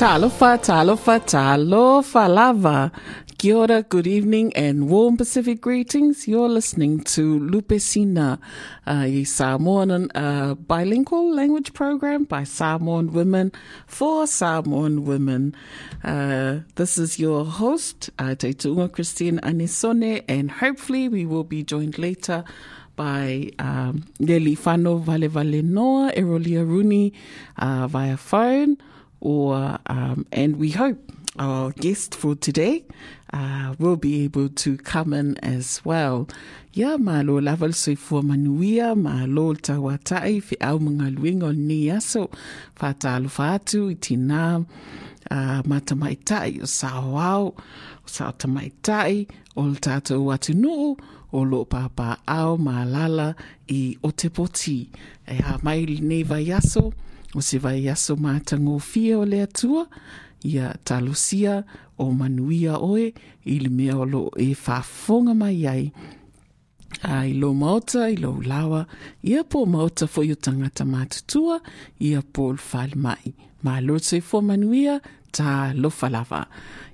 Talofa, talofa, talofa lava. Kia ora, good evening, and warm Pacific greetings. You're listening to Lupe Sina, uh, a Samoan uh, bilingual language program by Samoan women for Samoan women. Uh, this is your host, uh, Te Tuunga Christine Anisone, and hopefully we will be joined later by um, Leli Vale Vale Noa, Erolia Rooney uh, via phone or um, and we hope our guest for today uh, will be able to come in as well. Ia ma lo laval soi fua manuia ma lo tawatai fi au mga luinga o ni aso. Whātālu whātu i tina uh, ma tamaitai o sao au o sao tamaitai o le tātou atu nuu o lo papa au ma lala i o te poti e ha mai nei vai aso o se vai aso matagofia o le atua ia talosia o manuia oe i le mea o loo e, e faafofoga mai ai. A i lo maota i lou lawa ia po maota foi o tagata matutua ia po le falemai malotsefoa manuia talofa lava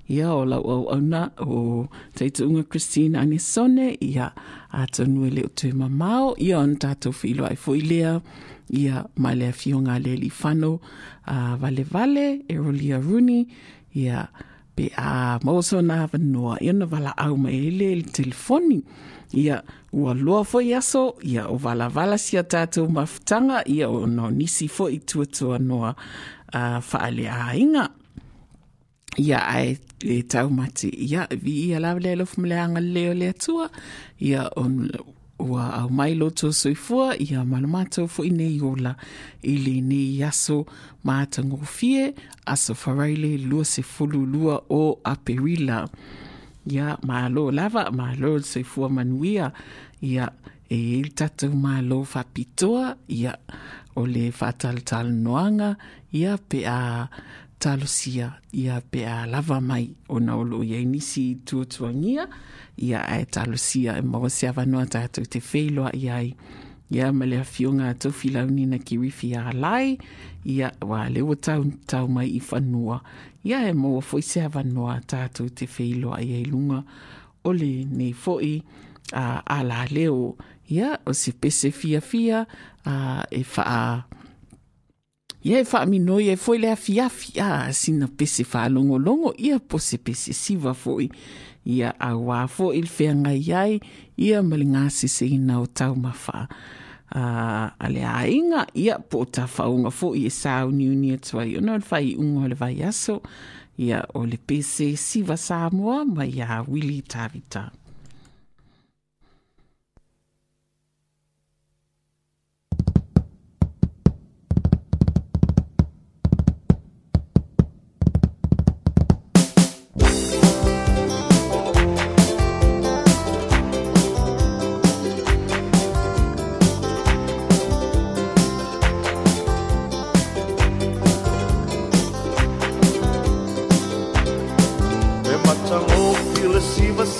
Ia o lau au auna o teitunga Christine Anisone, ia atonu tanue leo tue mamao, ia on tātou filo ai fo i lea, ia mai le fionga le li whano uh, vale vale e rolia runi ia pe a mauso na vanua ia na vala au mai ele le telefoni ia ua loa foi aso ia o vala vala sia tātou mafutanga ia o no nisi fo tuatua noa uh, faale ia ai e tau mati. Ia vi ia lawa le lofu mle anga leo le atua ia on ua au mai loto soifua. Ia malamata fo i nei ola. I le nei aso mātango fie. Aso wharaile lua se fulu lua o Aperila. Ia malo lava, malo soifua manuia, ia e il tatou malo whapitoa, ia o le whataltal noanga, ia pe a talosia ia pe a lava mai ona o na olo ia inisi tuatuangia ia ae talosia e mawa se avanoa tātou te feiloa i ai. Ia ma le fionga tau filauni na kirifi a ia wa lewa tau, tau mai i whanua. Ia e mawa fwoi se avanoa tatou te feiloa i ai lunga. Ole nei fwoi a, a la leo. Ia o se pese fia a, e faa Ia e wha minoi e foi le a fia fia sina pese longo ia po se pese siva foi ia a wā fo il whenga iai, ia malingasi se ina o tau mawha. Uh, a inga, ia po ta whaunga fo i e sāu ni uni atua i ono whai ungo le vai aso, ia o le pese siva Samoa mai a Willy Tavita.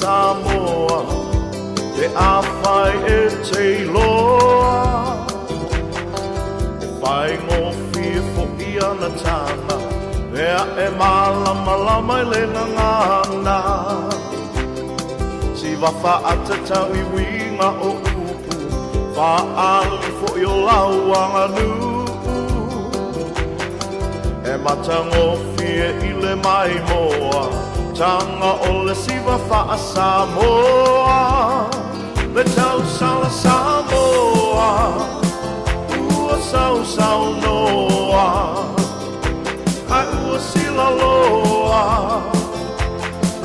Samoa Te awhai e te loa E whai ngō whia fo i ana tāna Mea e mālama lama i le ngāna. Si wafa ata tau i winga o upu Wha ali fo i o lauanga nuku E mata ngō whia i le mai moa tanga o le siwa wha Samoa. Le tau sala Samoa. Ua sau sau noa. Ai ua sila loa.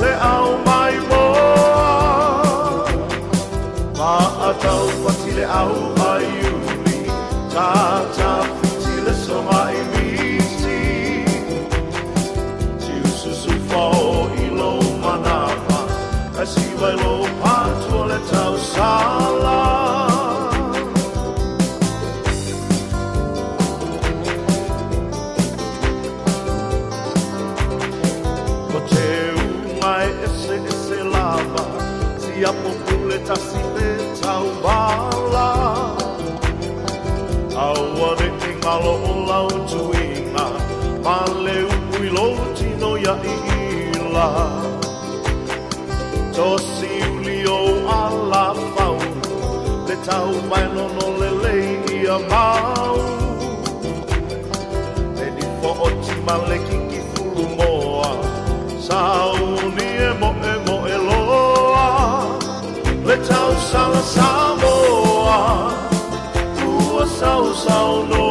Le au mai moa. Ma a tau pati le au ai uni Ta ta patua le tau sala Ko te ungai ese ese lava Si apo pule tasi te tau bala Tosi tau mai no no le lei i a mau. E ni fo o ti ma le kiki fulu moa Sau ni e mo e mo e loa. Le tau sala Samoa Ua sau sau noa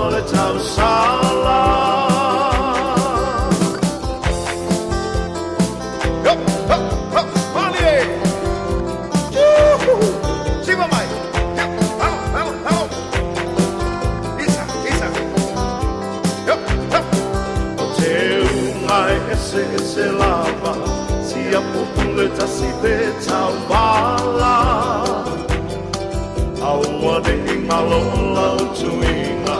patua le tau sala Hup, hup, hup, Mani! Juhu! Siva mai! Hup, vamos, vamos, vamos! Isa, isa! Hup, hup! O te ungai ese ese lava Si a popule ta si pe tau bala Aua de ingalo lau tuinga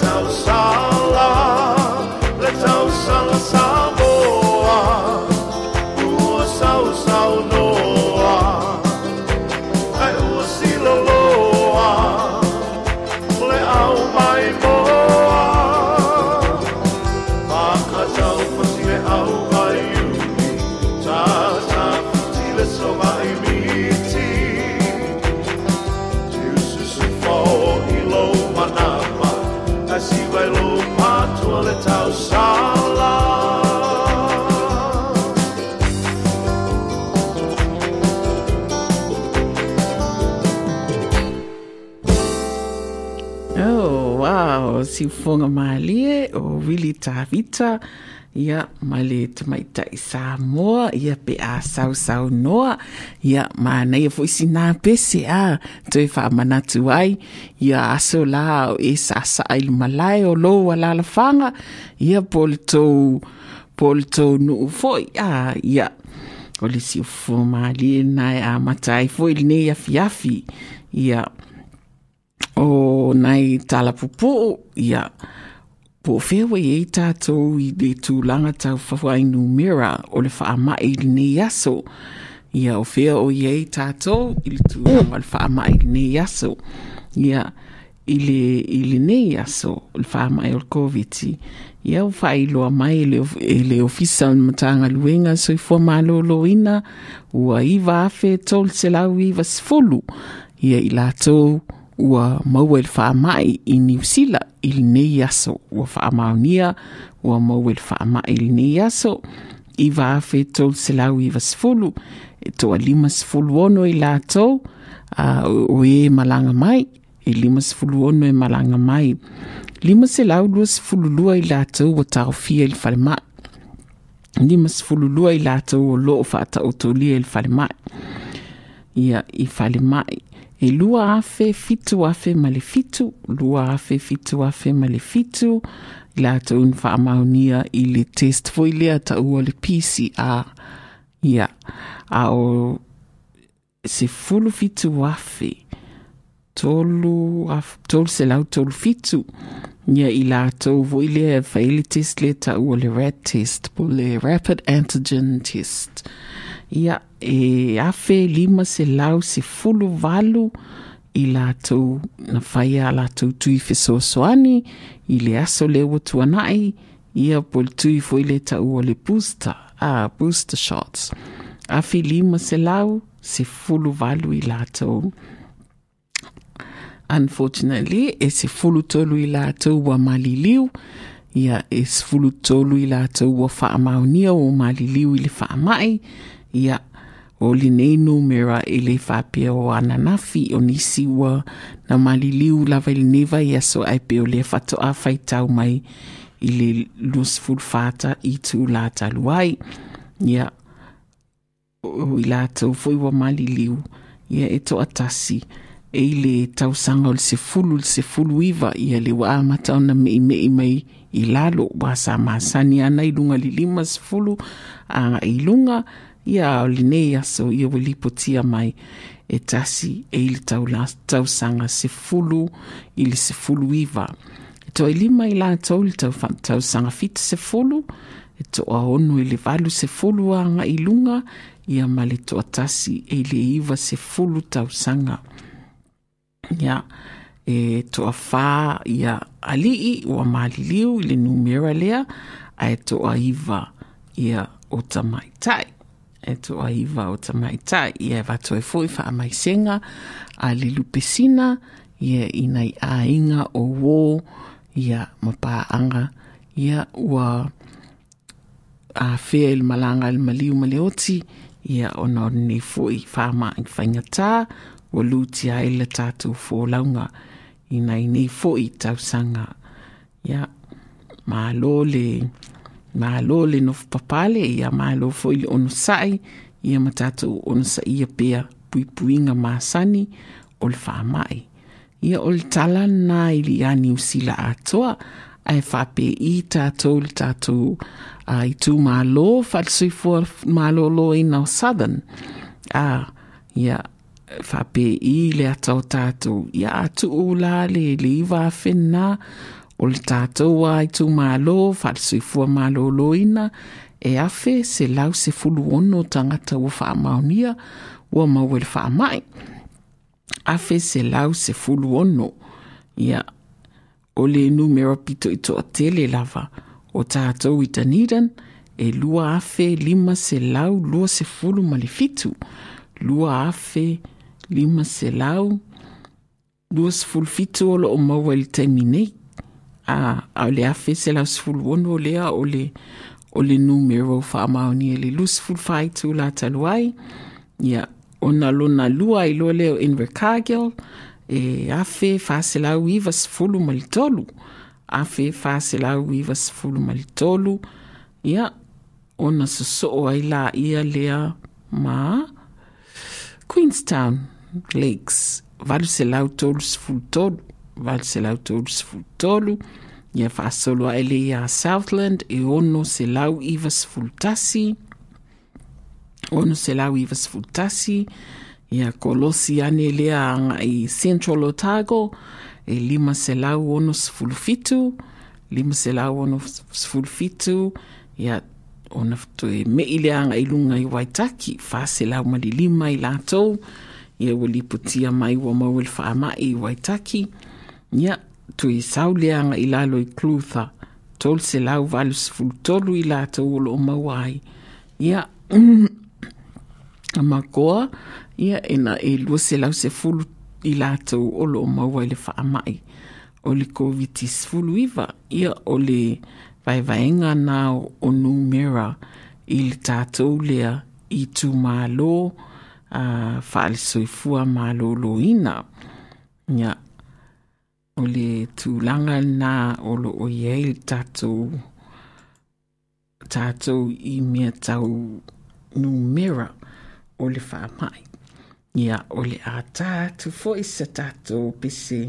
patua fonga malie o Willy Tavita ia ma le tamaita i Samoa ia pe a sau sau noa ia ma nei e foi sina pese a to e wha manatu ai ia aso la o e sa sa ai malai o lo ala la fanga ia pol tou pol tou nu foi a ia o le si fo malie nai a matai foi le nei afi afi ia o nai tala pupu ia. Po fewa i e tātou i le tūlanga tau whawai numera o le whaama i le nei aso. Ia o fea o i e tātou i le tūlanga le whaama i le nei aso. Ia i le, i le nei aso o le whaama i o le COVID. Ia o whai loa mai e le, e le ofisa o matanga luenga so i fua malo loina ua iwa afe tol se lau iwa sfolu ia i lātou ua maua i le whaamai i New Zealand i le nei aso. Ua whaamaunia ua maua i le whaamai i le nei aso. I wāwhi tol se lau i wasfulu e toa lima sfulu ono i lātou uh, o e malanga mai e lima sfulu ono e malanga mai. Lima se lau lua sfulu lua i lātou ua tau fia i le whale mai lima sfulu lua i lātou o loo whaata o tolia i le whale mai ia i whale mai e lua afe fitu afe ma le fitu. Lua afe fitu afe ma le fitu. I la tau ni whaamaunia i le test foi lea ta ua le PCR ia a o se fulu fitu afe. Tolu af, tolu se lau tolu fitu. Ia i la tau voi lea whaile test lea ta ua le test po le rapid antigen test ia e afe lima se lau se fulu valu i latou na faia latou tui fesoasoani i le aso le ua tuanaʻi ia po le tui foi le taʻua le booster a booster shots. Afe lima se lau se fulu valu i latou. Unfortunately e se fulu tolu i latou ua maliliu ia e se fulu tolu i latou ua faamaonia o maliliu i le whaamai ia o li nei numera i le whapea o ananafi o nisi ua na maliliu lava i le neva i aso ai pe o le whato a whaitau mai i le lusful whata i tu la taluai ia o i la tau foi wa maliliu. Ia e to atasi e i le tausanga o le se fulu le se fulu iwa ia le wa amatau na mei mei mai i lalo wa sa masani ana i lunga li lima se fulu a i lunga ia o lenei aso ia ua lipotia mai e tasi e i le tausaga sefulu i le sefulu iva e toe lima i latou le tausaga fita sefulu e toa ono i le valu sefulu agaʻi luga ia ma le toʻatasi e i le iva sefulu tausaga ia e toʻafā ia alii ua maliliu i le numera lea ae toʻaiva ia o tamaitai e to iwa o tamaitai ia vato e foi fa mai senga. A le lupesina ia ina i ainga o wo ia mapa anga. Ia ua a fea il malanga il maliu maleoti ia ona orni foi fui. Whama i whaingatā o luti a ele tātou fōlaunga. I nei nei fui tau sanga ia ma lo le ma lo le no papale ia ma lo foi le ono sai ia ma tātou ono sa ia pea pui puinga ma sani o le whamai ia o le tala na i li ani usila atoa ai whape i tātou le tātou uh, i tū mālo, whatsui fua mālo lo i nau southern. Uh, ia, whape i le atau tātou. Ia atu o la le le iwa whenna o le tatou a i tū malōlōina e afe se lau se fulu ono tangata o wha ua mau i le faamaʻi. Afe se lau se fulu ono. Ia, o le numero pito lava o tatou i tanidan e lua afe lima se lau lua se fulu ma le fitu. Lua afe lima se lau lua se fulu fitu o loo maua i le taimi nei. A, a le afe se lau se fulu ono o lea o le o le numero faamaonia i e le lusifulu se latalu ai. Ia, ona lona lua i loa lea o Recagel e afe faaselau iva sefulu ma le tolu afe faaselau iva sefulu ma le tolu ia ona sosoo ai la lea ma queenstown lakes. Valuselau tolu sefulu tolu valu selau tolu sefulu tolu ia faasolo ai le ia southland e ono selau iva sefulu tasi ono selau iva sefulu tasi ia kolosi ane lea anga i Central Otago, e lima se lau ono sifulu fitu, lima se lau ono sifulu fitu, ia ona to e me ile anga i lunga i Waitaki, fa se lau mali lima i latou, ia wali putia mai wa mawel fa ama i Waitaki, ia to i saule anga i lalo i Clutha, tol se lau valu sifulu tolu i latou o lo mawai, ia a makoa, ia ena e lua se lau se fulu i lātou o lo maua i le whaamai. O le COVID fulu iwa ia o le vaivaenga nā o numera i le tātou lea i tū mālo uh, whaale soifua mālo lo ina. Ia o le tūlanga nā o lo o iei le tātou tātou i mea tau numera o le whaamai ia o le a tātu fo i sa tātou pisi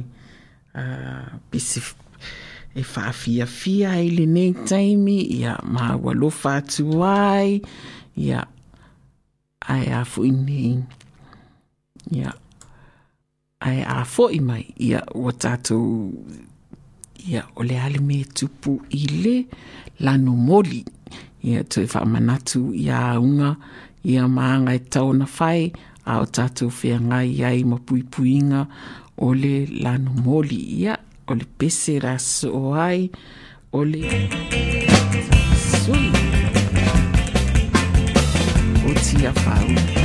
uh, pisi e whaafia fia i le nei taimi ia maa walo whātu ai ia ai a fo i nei ia ai a fo ima ia o tatou ia o le a le mea tupu i le lanu moli. Ia toe faamanatu ia auga ia maaga e taona fai a o tatou feagai ai ma puipuiga o le lanu moli. Ia o le pese rasoo ai o le sui. O tia fauna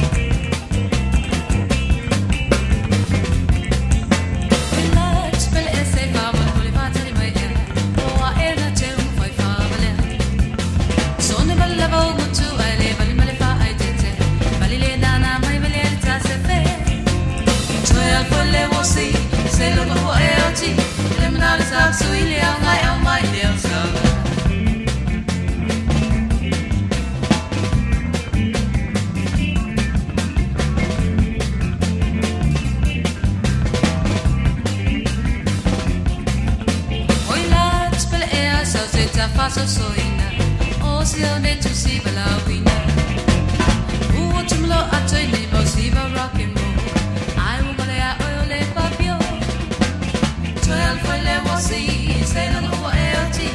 so soina o si o ne tu si bala wina u o tumlo a toi ne bo si for le wo si se no o e o ti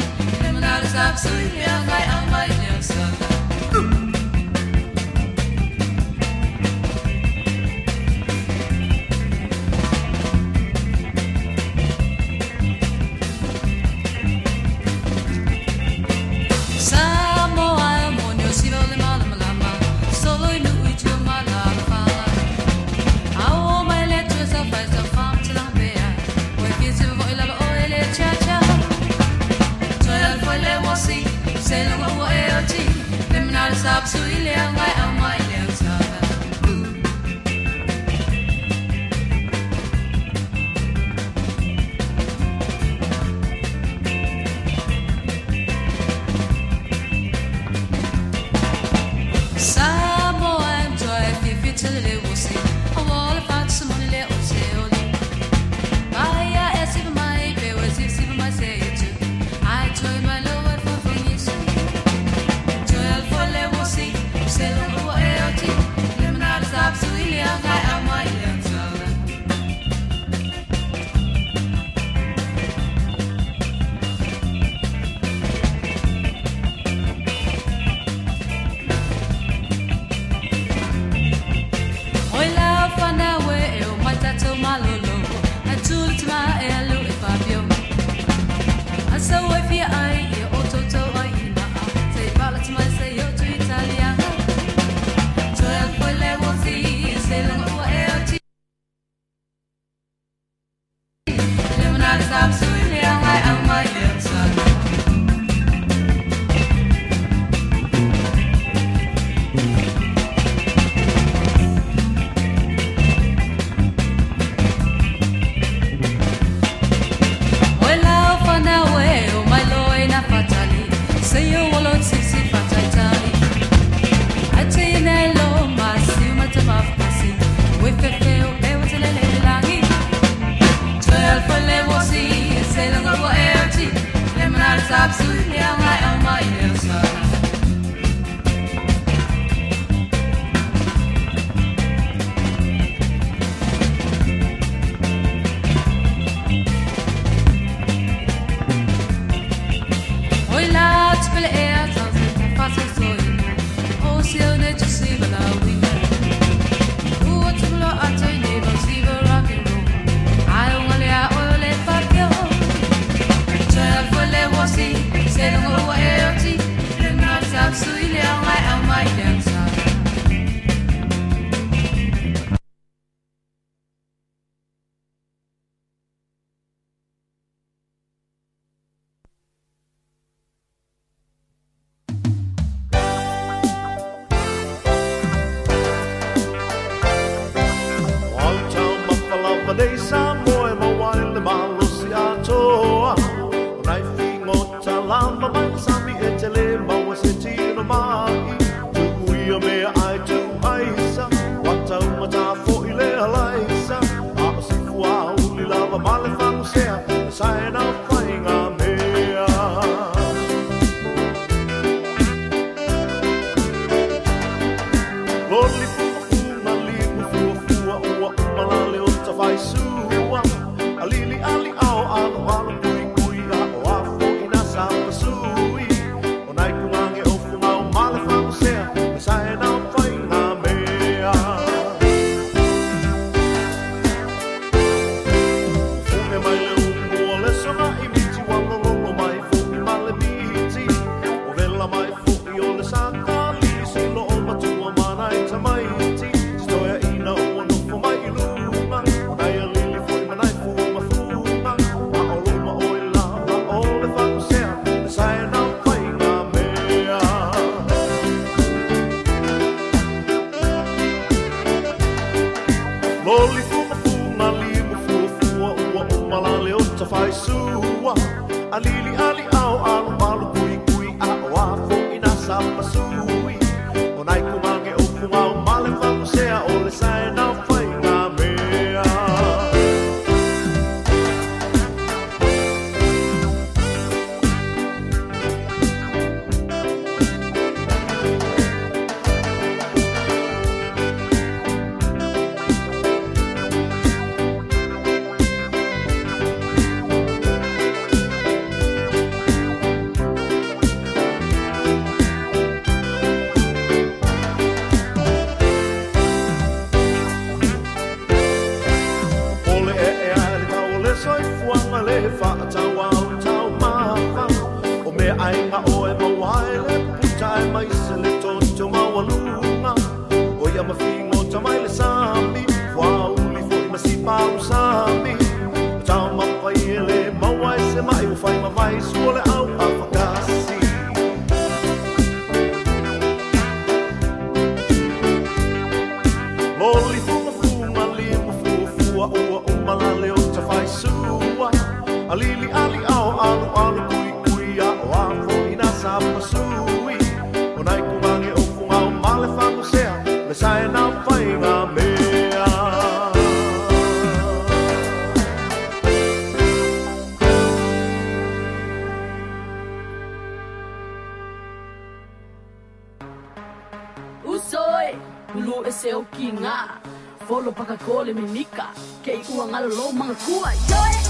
malo lo mancua, llore.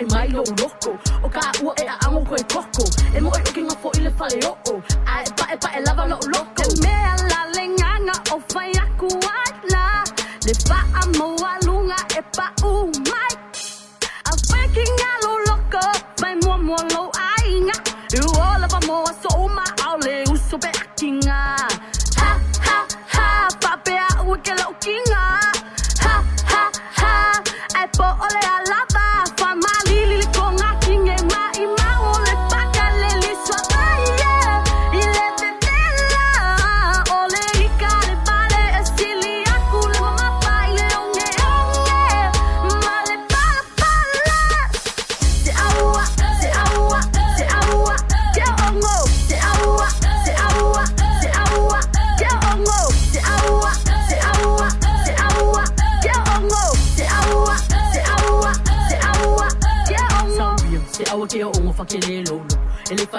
e mai lo uroko O ka ua e a ango koe koko. E mo e oki ngā fo ile whare oko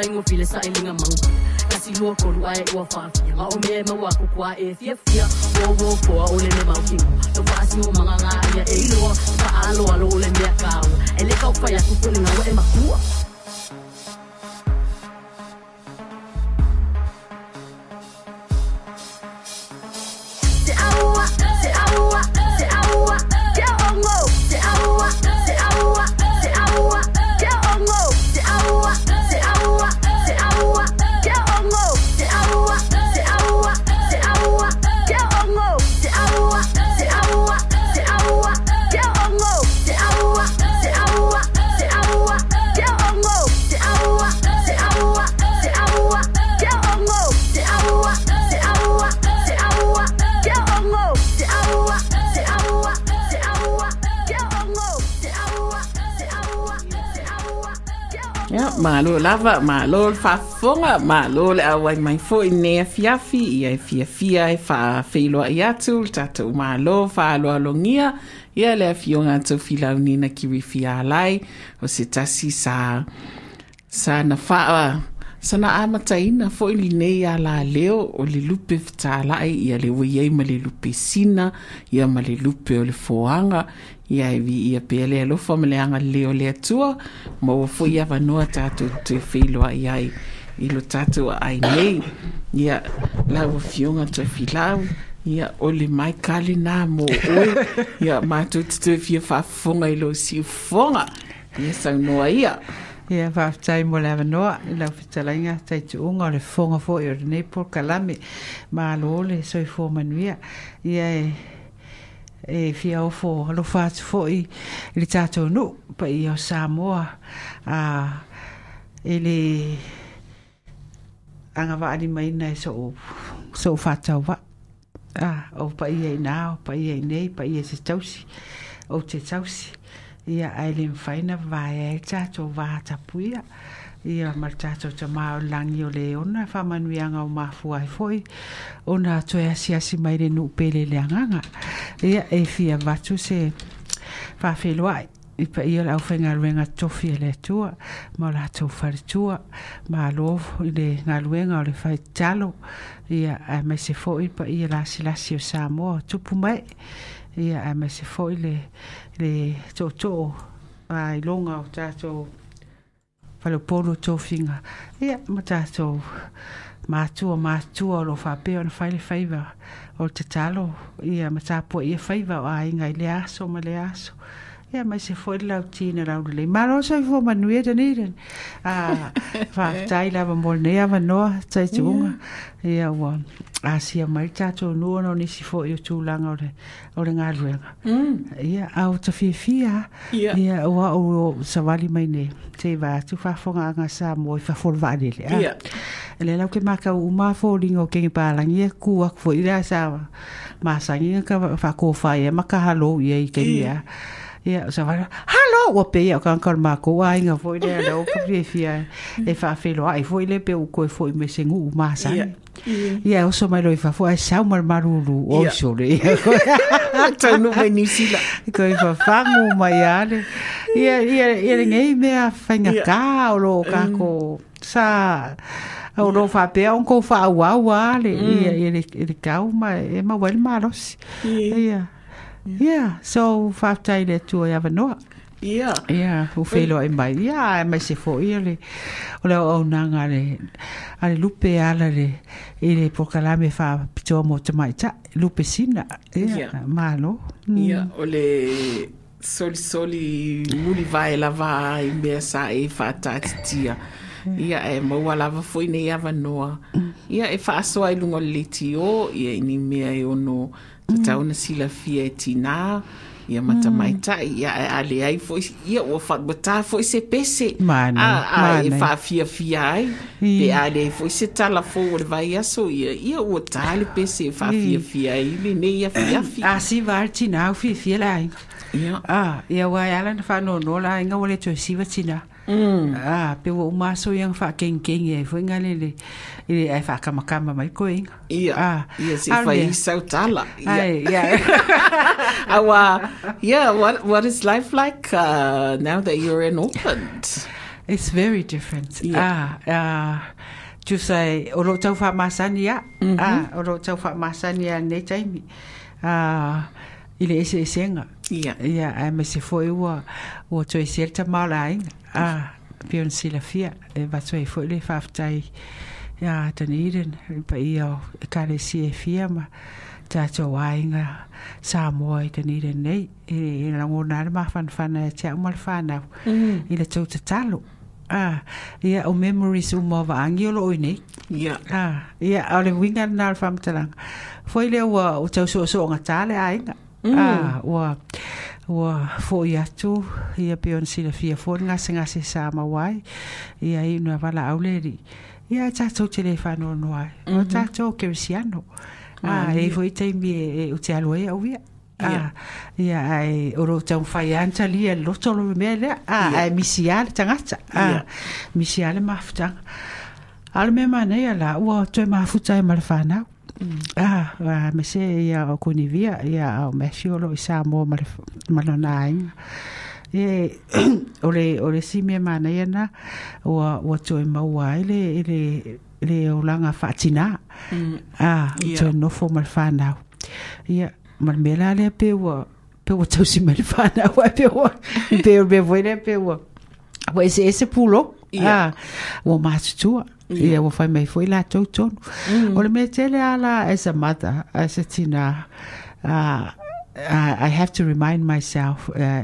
fine mo feeling something being a monkey. Kasi lo ko lu ai wa fa fi. Ma o me ma wa ku kwa e fia fia. Wo wo ko o le ne monkey. Lo fa si mo manga nga ya e lo. Fa alo alo le me ka. Ele ka fa ya ku ku nga wa e makua. malo lava malo fa fafonga malo le awai mai fo ne fiafi ia fia fia e fa feilo i atu tatou malo fa alo alongia i le afioga atou filaunina kiwi fia alai o se tasi sa sa na faa sana amataina foʻi lenei a la leo o le lupe fetalaʻi i le ua iai ma le lupe sina i ma le lupe o le foaga ia e vi ia pe le lo fo le anga le o le tua mo fo ia va no ta tu tu ai. Ai i lo tatou tu ai nei. Ia la vo fiunga tu ia o le mai kali na mo o ia ma tu tu fia fa fonga i lo si fonga ia sa no ai ia. Ia va tai mo le no i fi tala nga tai tu le fonga fo i le nei por ma lo le so i fo manuia ia e e fia o fo, lo fat fo i, le tato no pa i o Samoa, a, e le, anga wa ali mai nei so, so whaatau va a, o pa i e nao, pa i ai nei, pa i se tausi, o te tausi, ia ai le faina vai e tato va tapuia. Ia ia mal tatou tamao lagi o le ona faamanuiaga o mafua ai foi. Ona atoe asiasi mai le nuu pele le agaga ia e fia vatu se faafeloai i paia le aufaigaluega tofi e le atua ma o latou faletua malo i le galuega o le faitalo ia ae mai se foi paia lasilasi o samoa o tupu mai. Ia ae mai se foi le le toʻotoʻo ailoga o tatou falo polo to finga e mata so matu o matu o lo fa pe on faile faiva o te talo ia mata po ia faiva o ai ngai le aso ma le aso. ia mai se foi lau tina laudu lei malo so i fua manuia tani len a faafetai lava molenei avanoa taituuga ia ua asia mai le nua no nisi foʻi o tulaga ole o le galuega ia au tafiafia ia ua ou savali mai ne seiva atu faafogaaga sa mo i faafolovaalele a e le lau ke makau uma foliga o kegi palagia ku aku foʻi la sa masagiga ka faakofā ia ma kahalou ia i keia ia sa va halo o pe ia kan kan ma ko ai nga fo ira do ko fi fia e fa fe lo ai fo ile pe u ko fo me sengu ma sa Ia. o so mai lo fa fo ai sa mar marulu o so le tau no mai New Zealand. Ko i fa fangu mai ale ia ia ia ngai me a fainga Ia. ka o lo mm. ka ko sa o lo fa pe on ko fa wa wa le ia ia le le ka ma e ma wel ma los ia yeah, so five faafetai le atua e avanoa ia ia u feiloaʻi mai. Ia e maise foʻi ole o le auaunaga ale ale lupe ala le i le pokalame fa faapitoa mo tamaʻitaʻi lupe sina. Yeah, malo. Mm. Yeah, o le soli soli muli vae lava i mea sa e faatatitia ia e maua lava foʻi nei avanoa mm. ia e faasoa i luga o le leitio ia i ni mea e ono tatauna silafia e tinā ia matamaitai ia e ale ai foi ia ua faamatā foi se pese. Ae faafiafia ai pe ale ai foi se talafou o le vai aso ia ia ua tā le pese e faafiafia ai lenei afiafi asiva ale tinā o fiafia le aiga ia. Ia ua e ala na faanonola aiga ua le tina. tinā Mm. ah pe wo ma so yang fa ken ken e fo inga le le e ai fa kama kama mai ko inga Ia, Ah, ia se fai yeah. i sautala. Ia. ai ia Awa, yeah, what what is life like uh, now that you're in Auckland? It's very different. Yeah. Ah, ah, tu sai o lo tau fa masani ya. Ah, o lo tau fa masani ya nei taimi. Ah, ile ese esenga. Yeah. Ia, ai me se foi ua ua toi ser ta ainga. Ah, pion sila fia e va toi foi le faftai. Ia, Dunedin, pa ia o e kare si e fia ma ta to ainga sa mo i Dunedin nei. E ma fan fan e tia umal fanau. I le tau te talo. Ah, ia o memories o mo va angiolo o nei. Yeah. Ah, ia o le winga na fam talang. Foi le ua o tau so so nga tale ainga. Ah, ua ua fo ia tu ia pion sila fia fo nga se nga se sa ma wai. Ia i no vala auleri. Ia ta to te le fa no no ai. O ta to ke siano. Ah, e foi te mi e o te aloe au ia. Ah, ia ai oro tau fai anta li e loto lo me le. Ah, ai misiale tangata. Ah, misiale mafutanga. Ala me mana ia la ua toi mafuta e male whanau. Ah, wa me se ia o kunivia ia o me fiolo i sa mo malona ainga. E ole ole si mana ia na ua ua toi maua ele ele ele o langa fatina. Ah, Ia. toi no fo male whanau. Ia mal me la le pe ua pe ua tau si male whanau ai pe ua pe ua me voile pe ua. Wa ese ese pulo. Ia. Ah, ua matutua. Ia ua fai mai foi la tau tonu. O le me tele ala as a mother, as a tina, uh, I I have to remind myself uh,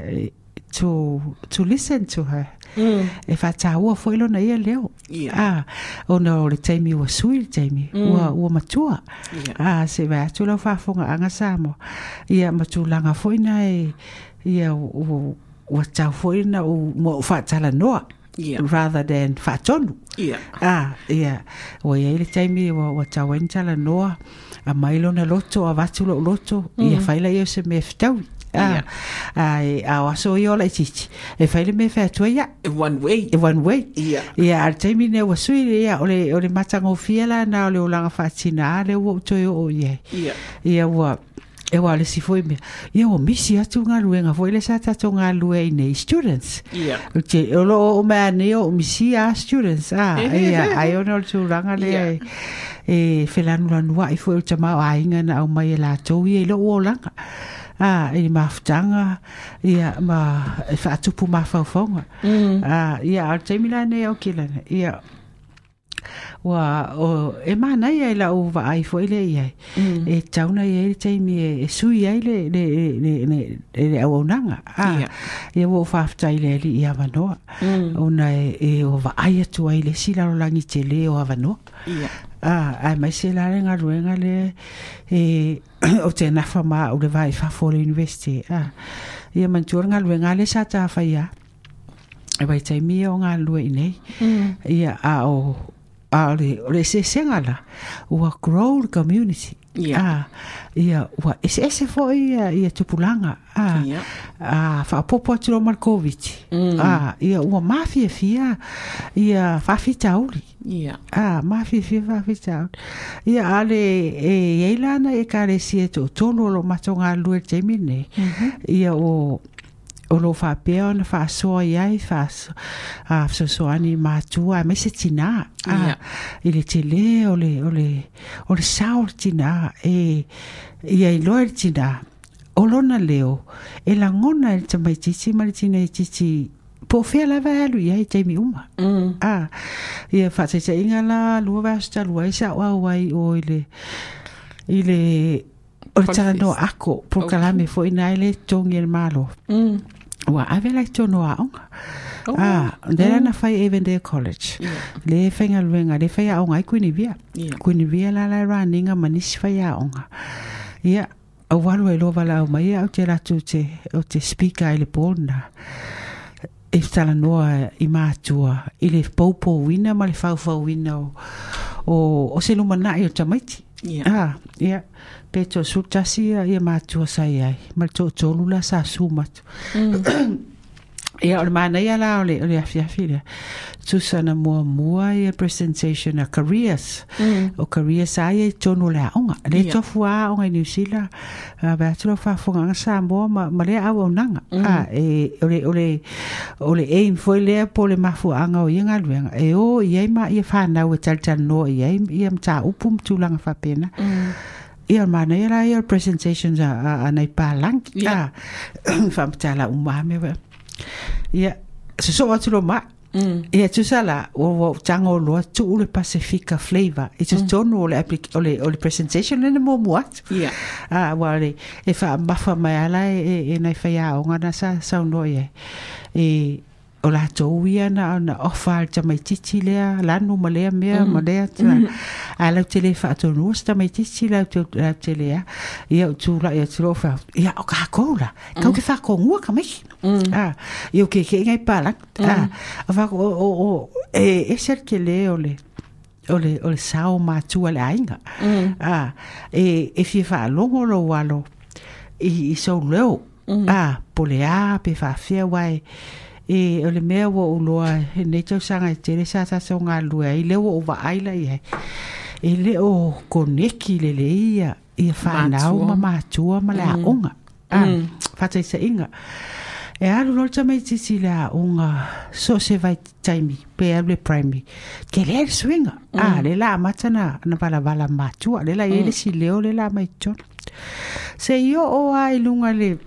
to to listen to her. E fa ta ua foi lona ia leo. Yeah. Ah, o na o le taimi ua sui le taimi. Ua, ua matua. Yeah. Ah, se vai atu lau whafonga anga samo. Ia matulanga foi na e, ia ua, ua tau foi na o mo whaatala noa. Yeah. Rather than whaatonu. Yeah. Ah, ia. O ia ile taimi tawen tala noa. A mailo na loto a vatu lo loto. Ia faila ia se me ftau. Ah, ah, e a waso i ola i titi. E faile me fe atua ia. One way. E one way. Yeah. Ia, ar taimi ne wa sui ia ole, ole matanga o fiela na ole ulanga whaatina a le ua utoi o ia. Yeah. Ia ua, e wa le si foi me. Ia misi atu ngā luenga foi le sa tato ngā lue i nei students. Yeah. O te o lo o mea ne o misi a students a ia ai ona o tu ranga le Yeah. e felanu la nua i foi o te mau ainga na au mai e i e lo o langa a e mafutanga ia ma e whaatupu ma whauwhaunga mm. a ia ar te mila ne o kila ia wa o e mana ia la o va ai foi le ia e tauna ia le taimi e e sui ai le le le le le au nanga. A Ia. ia wo fa ftai le li ia vanoa ona e e o va ai atu ai le sila lo langi te le o vanoa Yeah. a ai mai se la renga ruenga le e o te nafa ma o le vai fa for university. A ia man tu nga ruenga le sa ta fa ia e vai tai mi o nga lue nei. Ia a o a le o le se senga la o a grow the community ah, Ia. a ia wa ese ese fo ia ia tupulanga ah, a Ia. a ah, fa popo atu lo mal covid mm. a ia ua mafia fia ia fa fitauli Yeah. Ah, mafi fi fa fi tau. Ia ale e e lana e kare si e to tolo lo matonga lue te mine. Mm-hmm. Ia o o lo fa peo na fa so ia fa so a so so ani ma tu a me se tina. Ia. Ah, ile te le o le o le o le saul tina e ia i loer tina. O lona leo e la ngona e te mai titi ma le tina e titi po fea la va alu ia i te mi uma. Mm. Ah, ia inga la lua vasta lua i sa wa wai o ile ile o le tala no ako po kalame fo ina ile tongi el malo. Mm. Wa ave lai tono a onga. Ah, ndera na fai Avondale College. Le luenga, le whai a onga i kuini via. Yeah. Kuini via la la runninga manisi whai a onga. Ia, a walu e lova la au mai au te ratu te, o te speaker i le pōna. E tala noa i mātua, i le paupo wina ma le whauwhau wina o, o, o se lumanai o tamaiti. Yeah. Ah, ia. Pe to sultasi ia ia mātua sai ai. Ma le tō tōlula sa sumatu. Ia, o le mana ia la o le, o le afi afi le. Susana mua mua i a presentation a careers. O careers a ia i tonu le aonga. Le Ia. tofu a aonga i New Zealand. A bea tula whafonga nga Samoa ma, ma le au au nanga. A, e, o le, o le, o le aim foi lea po le mafu anga o inga luenga. E o, ia ma ia whanau e tal tal no ia, ia mta upum tulanga whapena. Ia mana mm. ia la ia presentations a, a, a nei pālang. Ia. Ah, whamtala umame. Ia, se so atu lo ma. Ia tu sala o o tango o loa tu ule Pacifica flavor. I tu tonu o le, o le, o le presentation nene mo muat. Ia. Ah, wale, e wha mafa mai ala e, e, e nei whai a onga na sa sa no e. E o la tau ia na na ofa ta mai titi lea lanu ma lea mea ma lea ta a lau te le wha ato nuas ta mai titi lau lau te lea. Ia o tu la ia tu lo wha ia o ka koula kau ke wha ko ngua ka mai. Ah ia o ke ke ngai palak ah a wha o o o e e ser ke le o le o le o le sao mātua le ah e e fie wha longo lo walo. I i so leo. Ah po le a pe fia wai e o le mea wo o loa nei tau sanga e tere sa sa so ngā lua i leo o wa aila i he e le o koneki le le ia i whanau ma mātua ma le a onga. Ah whatai sa inga. E alu lor ta tisi le a onga so se vai taimi pe a le primary. Ke le e swinga. Ah le la na bala bala mātua. Le la ele si leo le la se io o ai lunga le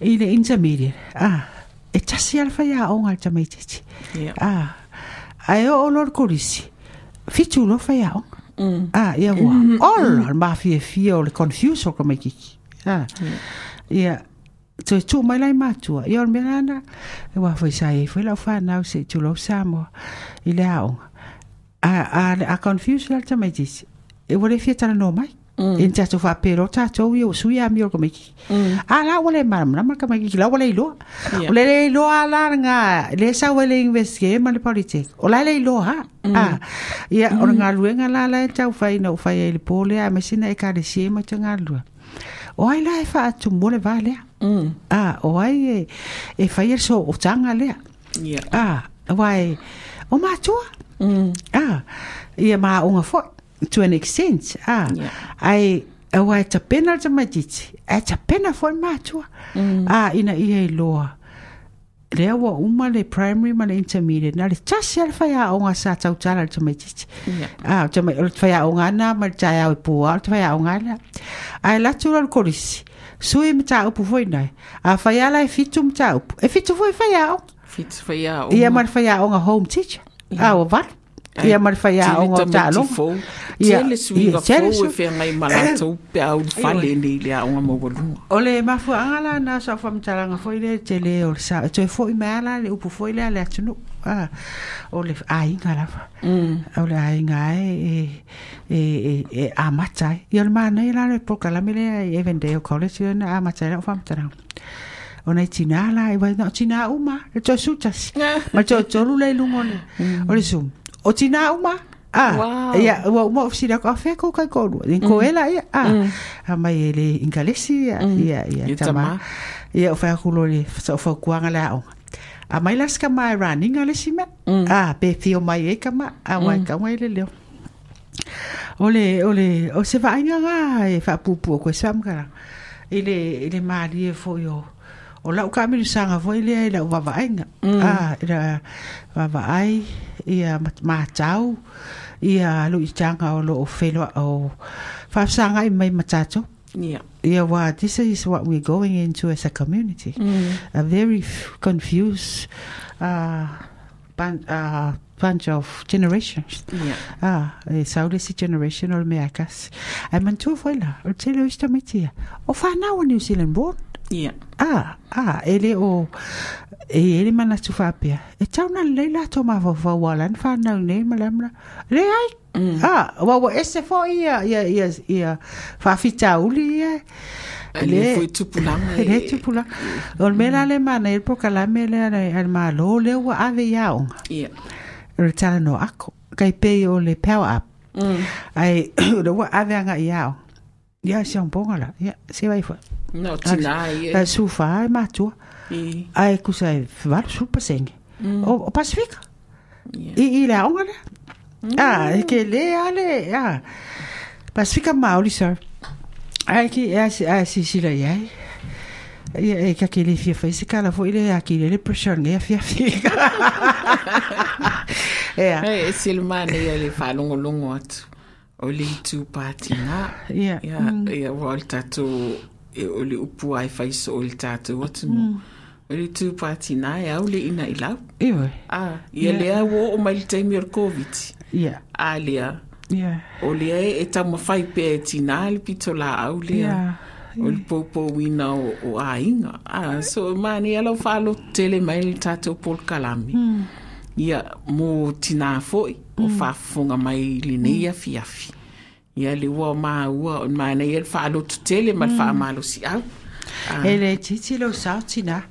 i le intermediate. Ah e tasi alfa ia o ngal tamai titi Ia. ah ai o lor korisi fitu lo fa ia o ah ia wa all al ma fi fi o le confuse o kamai kiki ah ia to tu mai lai matua ia me lana e wa foi sai foi la fa na se tu lo samo i le ao a a a confuse la tamai titi e wole fi tana no mai in tato fa pero tato io su ia mi o kamai kiki a la wole mam na ma kamai kiki la wole lo Ia. o le le lo ala nga le sa wele investigate ma le politik o la le lo ha? Ah ia o nga luenga la la tau fai no fai le pole a me sina e ka le sie ma tanga lu o ai la e fa tu mo le vale Mm. ah o ai e e fai e so o tanga le Ia. ah vai o ma tua Mm. ah ia ma unga fo to an extent ah ai a wai ta pena ta matiti ai ta pena fo ma tua ah ina ia i loa le wa uma le primary ma le intermediate na le tasi a onga sa tau tala ta matiti Ia. ah ta mai le fai a onga na ma ta ia i pu al fai a onga la ai la tu al korisi sui mta upu foi nai a fai ala e fitu mta upu e fitu foi fai a onga Fit fai a o. ia mar fai a onga home teacher. Ah o var ia mar fai a onga talo. Ia, Tele suiga ia, tele fou e su- whea ngai malatou pe au whale ni le a unga mawalunga. O le mafu angala na sa fam talanga foi le tele o le sa to foi mala le upu foi le le tunu ah o le ai ngala Mm. o le ai ngai e e e e a matai i le mana i la le pokala mele e vende o college na a matai o fam talanga o nei tina la i vai no tina uma le to sutas ma to to lu le lungo le. O le sum o tina uma Ah, Wow. ia, wa mo fsira ko fe ko kai ko lu. Ko ela ia. Ah, a mai ele ingalesi ia ia ia tama. Ia o fa kulo le so fa kuanga la o. A mai las ka mai running ale sima. Ah, pe fio mai e kama a mai ka mai le leo. Ole ole o se va inga nga e fa pupu ko sam kara. Ile ile mari e fo yo. O la ka mi sanga fo ile ile va va inga. Ah, ira va va ia mat- ma tau ia lu i tanga o lo o o i mai matato. Ia. Yeah, well, this is what we're going into as a community. A very confused uh, bun- uh, bunch of generations. Ia. Ah, e saudesi generation o le mea kasi. Ai mantua foi la, o te leo ista mai tia. O whanau a New Zealand born. Ia. Ah, ah, ele o e tu fapia. E na le la to ma vo vo wala n fa na ne ma lamla. Le ai. Ah, wa wa ese fo ia ia ia ia fa fita uli ia. Le foi tupulanga. e- Le tu pula. O la le mana il po kala me le ale al ma lo le wa ave ia o. Ia. Re tala no ako. Kai pe o le power up. Mm. Ai le wa ave anga ia o. Ia si un ponga la. Ia, se vai fo. No, tina ia. E su fa e matua. I, Ai ku sai var su pasenge. O o Pacifica. ia. I i la onga le. Ah, e ke le ale, ah. Pacifica Maori sir. Ai ki ai si ai si si la ai. Ia e ka ke le fia fa se kala fo ile aki le pressure nge fia fia. Ia. Hei, e sile mana ia le whanongolongo atu. O le tu pātina. Ia. Ia, ia wa o le tātou, e o le upu ai faiso o le tātou atu no. O le tu pātina e au le ina i lau. Iwe. Ah, ia yeah. lea wo o mai le taimi o le COVID. Yeah. A lea, Yeah. o lea e, e tau mawhai pe e tina le pito la au lea. Yeah. O le popo wina o, o a inga. Ah, so mani alau whālo tele mai le tātou pol kalami. Ia mō tina foi o whafonga mai le nei afi afi. Ia le ua maa ua o mana ia le tele ma le whamalo mm. si au. Ah, Ele titi lo sao tina.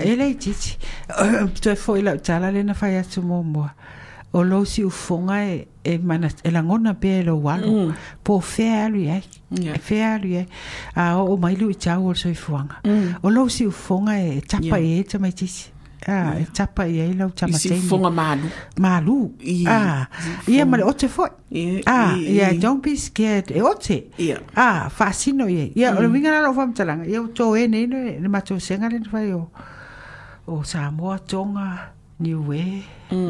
Ele titi. Tu foi la tala le na fai atu mo mo. O lo si ufonga e e mana e la ngona pe lo walo. Po fea lui ai. Ia. Fea lui ai. A o o mai lui tau o soi fuanga. O lo si ufonga e tapa Ia. e tama Ah, e tapa e ai lo tama isi fonga malu. Malu. I- Ah, i ia ma le ote foi. Ah, i- yeah, don't be scared. E ote. Ia. Ah, fascino ye. Ia, o le winga na lo fam talanga. Ia, o tō e nei ne, ne mato senga le fai o, o Samoa, Tonga, Niue,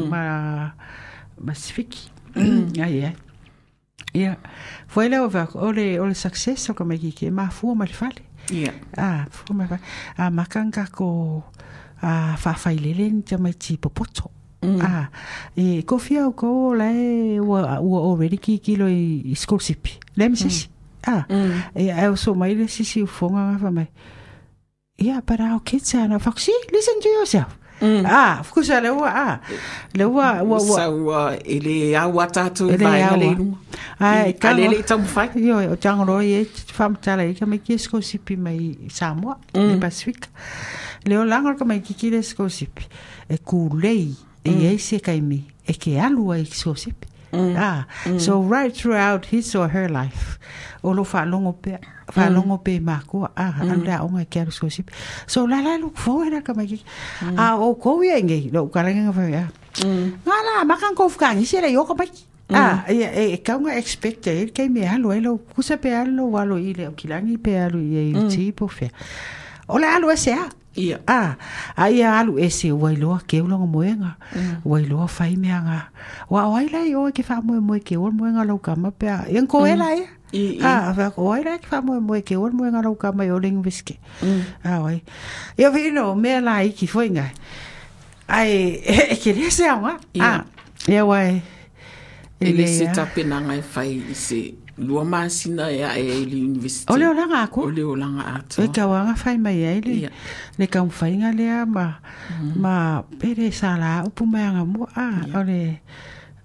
ma, Masifiki. Ia, ia. Ia. Foi le o va, o le, o le success o ka mai ki ke ma fua ma le fale. Ia. Ah, fua ma le fale. Ah, makanga ko, ah, whawhai lele ni te mai ti popoto. Ah, e ko fia o ko la ua ua already ki kilo i, sipi. Le mi sisi. Ah, e e o so mai le sisi fonga nga fa mai. Yeah, but our kids are not foxy. Listen to yourself. Ah, le ah, le. Sa ua, e le a tātou E le vai aua. le inunga. Ai, ka le o- le tau mwhai. Yo, o tangoro e whamtala i ka mai ki sko sipi mai Samoa, mm. i Pacific. Leo langa ka mai ki ki le sko sipi. E ku lei, e mm. e se kai mi, e ke alua i sko sipi. Mm. Ah, mm. so right throughout his or her life, o lo whalongo pe, whalongo pe mako, ah, mm. anda onga ke alu sko sipi. So la la look forward ka mai ki. Mm. Ah, o kou ia nge, lo karanga nga whawea. Mm. Nga la, makan kou whakangi, se la yoko mai. Ah, e e ka nga expect e kai me alo e lo kusa pe alo walo i le o kilangi pe alo i e ti po fe. O le alo e se a. Ia. Ah, ai a alu e se wai loa ke ulonga moenga. Wai loa fai mea nga. Wa wai lai o ke wha moe moe ke ul moenga lau kama pe a. Ian ko e lai e? I- i. Ah, wa ko wai lai ke wha moe moe ke ul moenga lau kama i o ling viske. Ah, wai. Ia vino, mea lai ki foi ngai. Ai, e ke le se aunga. Ia. Ah, ia wai. E le se ia. tapenanga e whai i se lua māsina e a e le university. O leo langa ako. O leo langa atu. E ka wanga fai mai ai le. Ia. Le ka mwhainga lea ma, ma pere sa la upu mai anga mua. Ah, o le,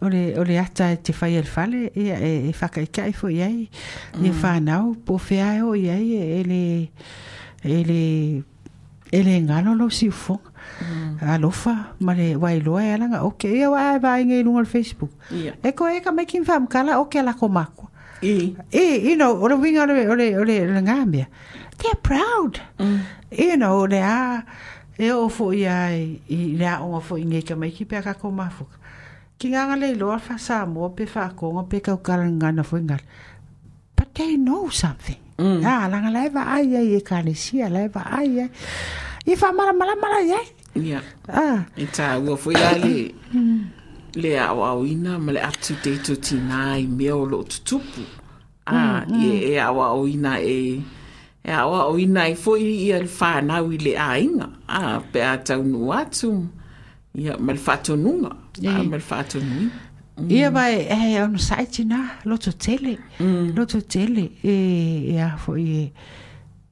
o le, o le ata e te whai el fale, ia e, e whaka i kai fo iai. E whanau, po whea e o iai e le, e le, e le ngalo lo si ufonga. Alofa, ma le wailoa e alanga. Ok, ia wa e vai ngai lunga le Facebook. Ia. E ko e ka mai kin whamkala, ok ala ko makua. I. Eh, you know, o le winga o le, o le, o le, le ngambia. They're proud. Mm. You know, le a, e o fo i ai, i le a onga fo ngai ka mai ki pia ka ko mafuka. Ki nganga le loa fa sa mo pe fa konga pe ka ukara ngana fo ingal. But they know something. Mm. Ah, langa lai va ai ai e ka le sia, lai va ai ai. I fa mara mara mara ai. Ia. Ah, E tā ua fwoi a le au au ina ma le atu te to tina i mea o lo tutupu. Ah, e, e au au ina e e au au ina i fwoi i le whanau i le a. Ah, pe a tau nu atu. Ia, ma le whatonunga. Ah, ma le whatonui. Ia vai e ono site na loto tele. Loto tele e e a fo e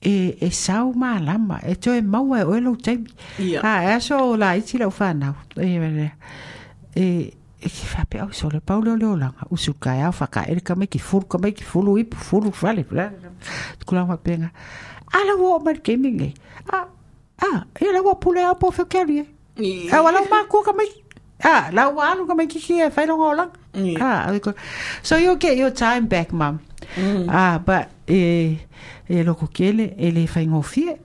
e e sau malama e to e mau e o lo taimi. Ia. Ah, e so la iti lo fa na. E e e e ki fa pe au so le paulo le olanga. Usu ka e au fa ka e ka me ki fulu ka me ki fulu i fulu fale. Kula ma penga. Ala wo ma gaming e. Ah, ah, e la wo pule a po fe keri. Ah, wala ma ko ka me. Ah, la wa alu ka me ki ki e fa lo ngolang. Ah, so you'll get your time back, mum. Ah, ba e e loko kele e le whaingofie.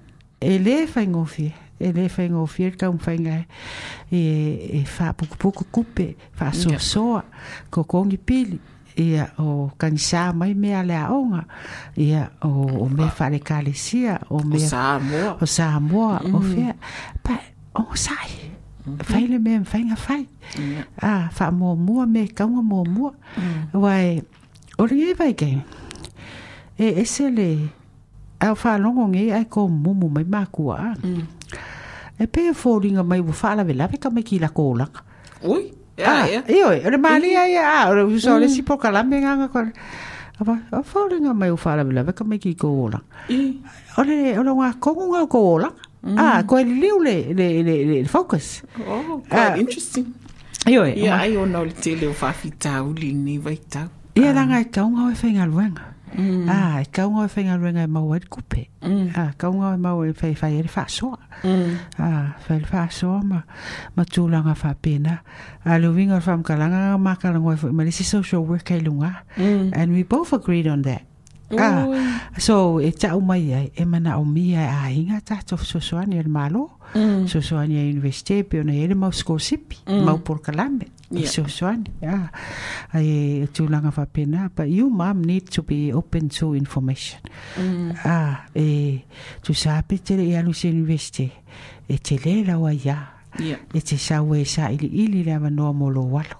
E le whaingofie. E le whaingofie ka un whainga e e wha puku puku kupe, wha soa soa, ko kongi pili. Ia o kanisa mai mea le aonga. Ia o, o kalesia. O O Samoa. o Samoa. O whea. Pa, o sai. Whaile me whainga whai. Ia. Ah, wha mō mua me kaunga mō mua. Wai, o ringe vai kei. E ese le, au wha longo nge ai ko mumu mai mākua a. E pe e fōringa mai wa whaala ve lawe ka mai ki la kōlanga. Ui. Ah, Ia, ia. Iyo, e re mali ai a, o re so le si po kalame nganga ko. Aba, o fōringa mai wa whaala ve lawe ka mai ki kōlanga. I. O le, o le ngā kongu ngā kōlanga. Ah, liu le, le, le, le focus. Oh, Ah. quite interesting. Iyo, e. Ia, ai ona o le tele o whawhitau li ni vai tau. Ia langa e kaunga o e whainga luenga. Ah, e o e whainga luenga e mau e kupe. Ah, kaunga o e mau e whai whai e whasoa. Ah, whai e whasoa ma, ma tūlanga whapena. A le winga o whamkalanga ma kalanga o e malisi social work e lunga. And we both agreed on that. Ah, so e tau mai ai, e mana o mia e a inga tato sosoani e malo. Sosoani e universite, pe ona e le mau skosipi, mau porkalame. Yeah. Sosoani, ah. Ai e tūlanga whapena, but you mom need to be open to information. Ah, e tu sape te le alu se universite, e te le lawa ia, Ia. e te sau e sa ili ili le amanoa mo lo walo.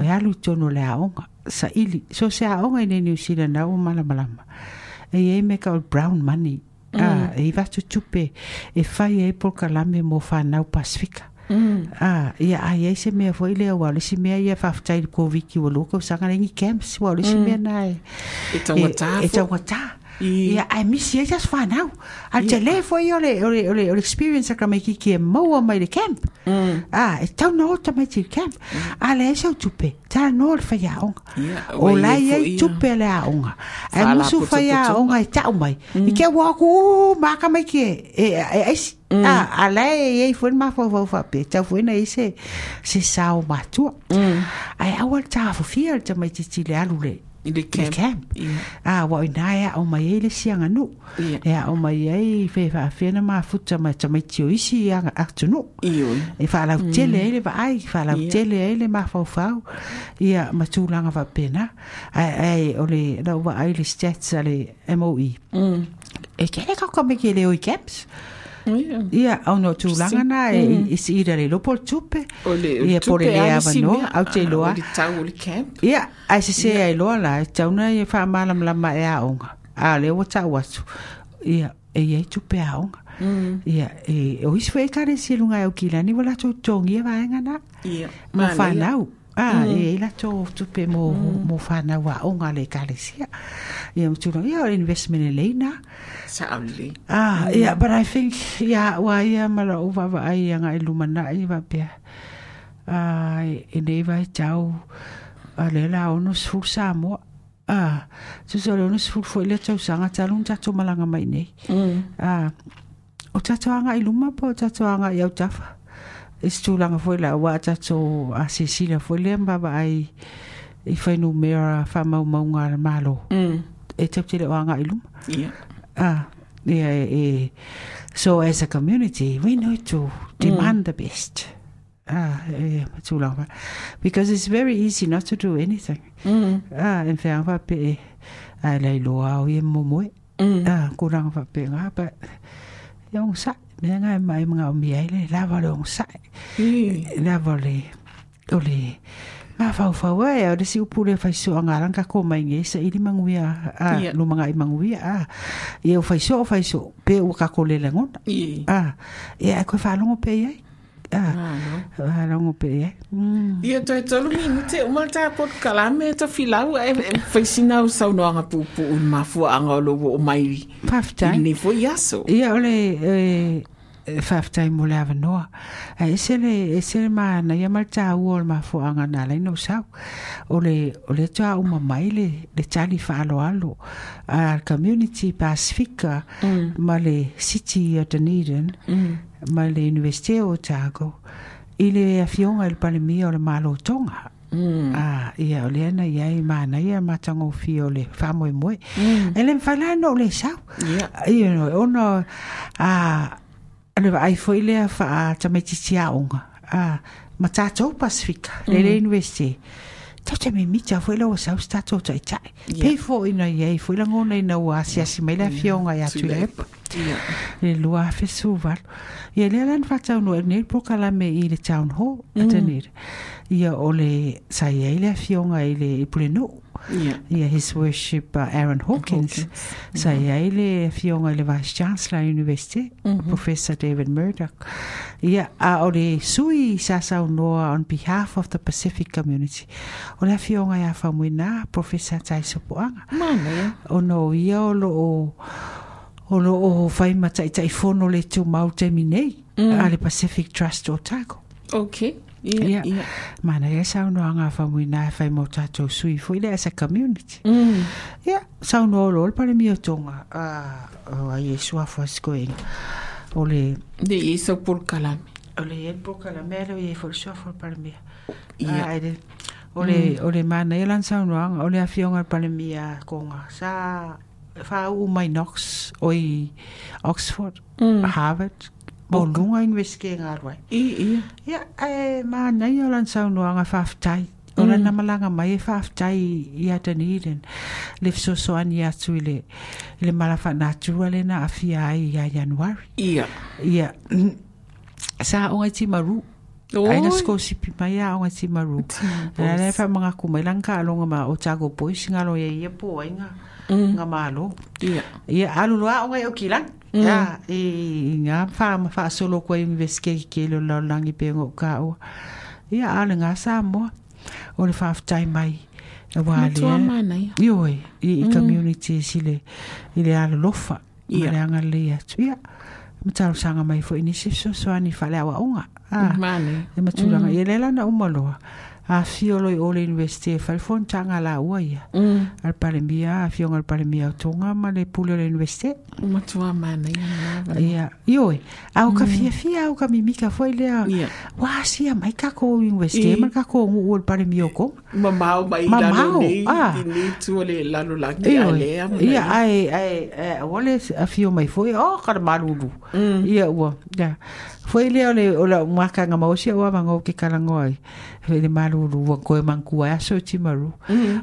E alu tono le aonga, sa ili, so se aonga i ne New Zealand au malamalama. E e me ka o brown money, ah, e i vatu tupe, e fai e polka lame mo whanau Pasifika. Ah, ia ai ai se mea foi le wa le mea ia fa ftai ko viki o loko camps wa le si mea na e tangata e fo. tangata I- ia ai misi ai just fa now al te le foi ole ole experience ka mai ki ki e mo mai le camp. Mm. Ah e tau no ta mai ti camp. Mm. A le so tupe. Ta no le fa ya on Ia, o wai la e ia fo ia. tupe le a onga. E Fa musu putu fa ya putu. onga e tau mai. I mm. ke wa ku ma ka mai ki e e e Ah, a la e e foi ma fo fo fa pe ta foi na ise se sao ma tu ai a wa ta fo fiel ta mai ti ti le alu le I le le camp. camp Ia. ah wa ina ya o mai ele sianga nu Ia. ya o mai ai fe fa fe na ma futa ma ta mai tio isi anga atunu Io. e fa la tele ele va ai fa la Ia. tele ele ma fa fa ia ma tu langa va pena ai ai o le no va ai le stats ale MOE Mm. e ke le ka ka me ke le o i caps Ia. ia au no tu langa na e e si ida le lopo O le ia tupe pore le ai ava si no mea. au te Ah, loa O le tau o le camp. Ia, ai se se ai loa la, e tauna e wha malam lama e aonga. A le o tau atu. Ia, e iei tupe aonga. Ia, e o isi fwe kare si lunga e o kila ni wala tō tongi e vaenga na. Ia. Mo Mana ia. Ah, e la tō tupe mo, mo whanau a onga le kare sia. Ia, mo tūra, ia, o investment leina. Sa aule. Ah, yeah, but I think, yeah, wa ia mara o wawa ai anga i lumana i wa pia. Ah, e nei vai tau, a le la ono sfur sa mo. Ah, tu sa le ono sfur foi le tau sanga talun tato malanga mai nei. Ah, o tato anga i luma po, o tato anga i au tafa. E stulanga foi la, wa tato a Cecilia foi le mbaba ai i whainu mea whamau maunga malo. Mm. E tau te le o anga i luma. Ah, yeah, eh, so as a community, we need to demand the best. Ah, eh, too long. Because it's very easy not to do anything. Mm. Ah, en fair va pe ai lai loa o ye momo. Mm. Ah, kurang va pe nga pa. Yung sa, me nga mai mga umi ai le lava le yung sa. Ia. Lava le ole ma fa fa wa ya de si upule fa so anga ran ka ko mai nge sa ili manguia a lu manga i manguia a e o fa so fa so pe o ka ko le lengon Ia. a e a ko fa longo pe ai a Ah, no. Ah, a longo pe ai mm Ia toi tolu minu te umal tā pot kalame ta filau e eh, e eh, whaisina o sau noanga pupu un mafua anga o logo o mairi. fa fa Ni fo iaso. Ia ole e whaftai mo le awa noa. A ese le, ese le maa na ia mal tā ua o le maa fuanga nā lai no sau. O le, o le tua mai le, le tali whaalo alo. A community Pacifica mm. ma le city of Dunedin mm. Ma le universite o Otago. I le a fionga il palemia o le malo tonga. Ah, ia o le ana ia i mana ia matango fi o le fa moe moe. E le mfala no le sau. Ia. No, ono, a, ane wa ai foi lea fa a. A, ma tātou Pasifika, le le university. Tau te me mita foi la o sau sta tātou tai tai. Pei fo ina iei, foi la ngona ina ua asiasi mai la fionga ia tu le epa. Ia. le lua festival ia le lan fatau no ne pro kala me mm. i le town hall atenir ia o le sa ia le fionga i le pleno Ia. ia his worship uh, Aaron Hawkins, mm-hmm. sa ia i le fionga i le vice chancellor university mm-hmm. professor David Murdoch. Ia a o le sui sa sa noa on behalf of the Pacific community. O le fionga ia famuina professor Taiso Poanga. Mana ia. o no ia o lo o o lo o fai matai tai fono le tu mau te minei mm. a le Pacific Trust o tako Okay. Ia. Ia. Ia. mana ia sau no anga fa muina fai mo tatou sui foi le as a community Mm. ia sau no lo pale mi o tonga a o e fa skoing o le De isa por kalame. o le e poka la mele e fo sua fa pale mi Ia. ai le o le o le mana ia lan sau no anga o le afionga pale mi a uh, konga uh, sa fa u mai Knox o i Oxford Mm. Harvard mo lunga investigate ngarwai I, ia. Ia, e ma nei o lan sau noanga whaftai. O mm. na malanga mai e whaftai i a Dunedin. Le fsoso ani atu i le, i le malafa na atua le na awhia ai i a Januari. Ia. Ia, sa o ngai ti maru. Ai na sko sipi mai a o ngai ti maru. Na le wha mga kumai lang ka alonga ma o tago pois ngalo ia ia po ai nga. Nga malo. Ia. Ia alu loa o ngai o kilang. Ia, e ngā wha ma wha solo kua investigate ke lo lau langi pe ngō ka o. Ia ale ngā sā moa. O le whaafitai mai. E wā Matua lea. Eh. mana eh, i, i mm. community si le, i le ala lofa. Ia. Ma le anga le atu. Ia, mataro sanga mai fo ini si so so ani whale awa onga. Ah, Mana ia. e maturanga. Ia mm. le lana umaloa. A fiolo i ole university e whalifon tanga la ua ia. Mm. Al pale mia, a fionga al palemia tonga ma le pule o le university. Matua mana ia. Mana. Ia, ioi. Au ka fia fia au ka mimika foi lea. Ia. Wā sia mai ka ko university. I. Ma ka ko ngu ul pare mio ko. Mamau mai Mamau, lalo nei. ah. Di ni tu le lalo laki a Ioi. lea. mana Ia, ai, ai, ai, wale a fio mai foi. Oh, ka maruru. Ia, ua. Ia. Foi lea ole o la maka nga mausia ua mango ke kalango ai. Foi le maruru. Wa koe mankua e aso ti maru.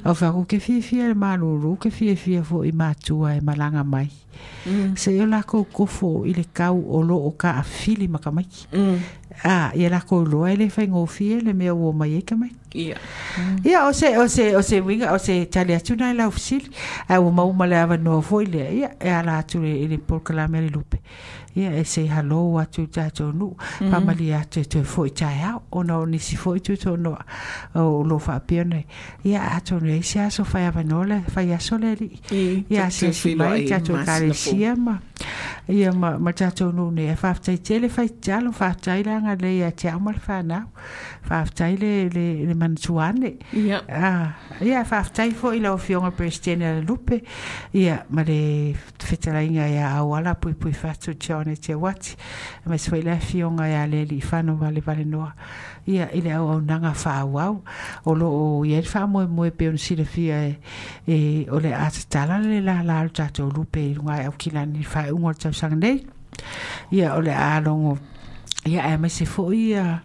Au whaku ke fia fia le maruru. Ke fia fia fo i mātua e malanga mai. Se yo lako kofo i le kau o lo o ka a fili makamaki. Mm. Ah, ia la ko loa ele fai ngofie le mea ua mai eke mai. Ia. Ia, o se, o se, o se winga, o se tali atu nai lau fisili. A ua mau ma le awa noa foi le. Ia, e ala atu le, le polka me le lupe. Ia, e se halo atu tato nu. Pamali atu e tue foi tai au. O nisi foi tu to noa. O lo fa pia nei. Ia, atu ne isi aso fai awa noa le, fai aso le li. I. Ia, se te si whilo mai ai tato masina kare fo. sia ma. Ia, ma, ma tato nu ne, e whaftai tele fai talo, whaftai langa le ia te amal whanau. Whaftai le, le, le mantuane. Ia. Ah, ia whaftai fo i lau fionga presidente le lupe. Ia, ma le whetarainga ia awala pui pui whatu tione te wati. Ma swai le fionga ia le li whanu vale vale noa. Ia, i le au au nanga whaawau. O lo o ia wha moe moe pe on sila fia e, e o le atatala le la la al tato lupe i runga au kilani wha ungo tau sang nei. Ia, o le alongo. Ia, e mai se fo ia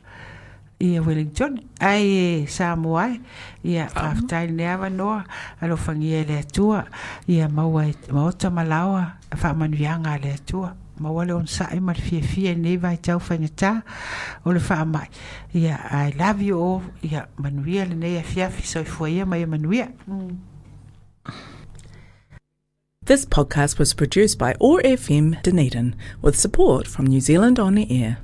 ia Wellington ai Samoa ia whaftai ne awa noa alo whangia le atua ia maua maota malawa whamanuianga le atua maua le on sai mar fia fia ne vai tau whangatā o le whamai ia I love you all. Ia manuia le nei a fiafi so i fua ia manuia. Mm. This podcast was produced by OAR FM Dunedin with support from New Zealand On the Air.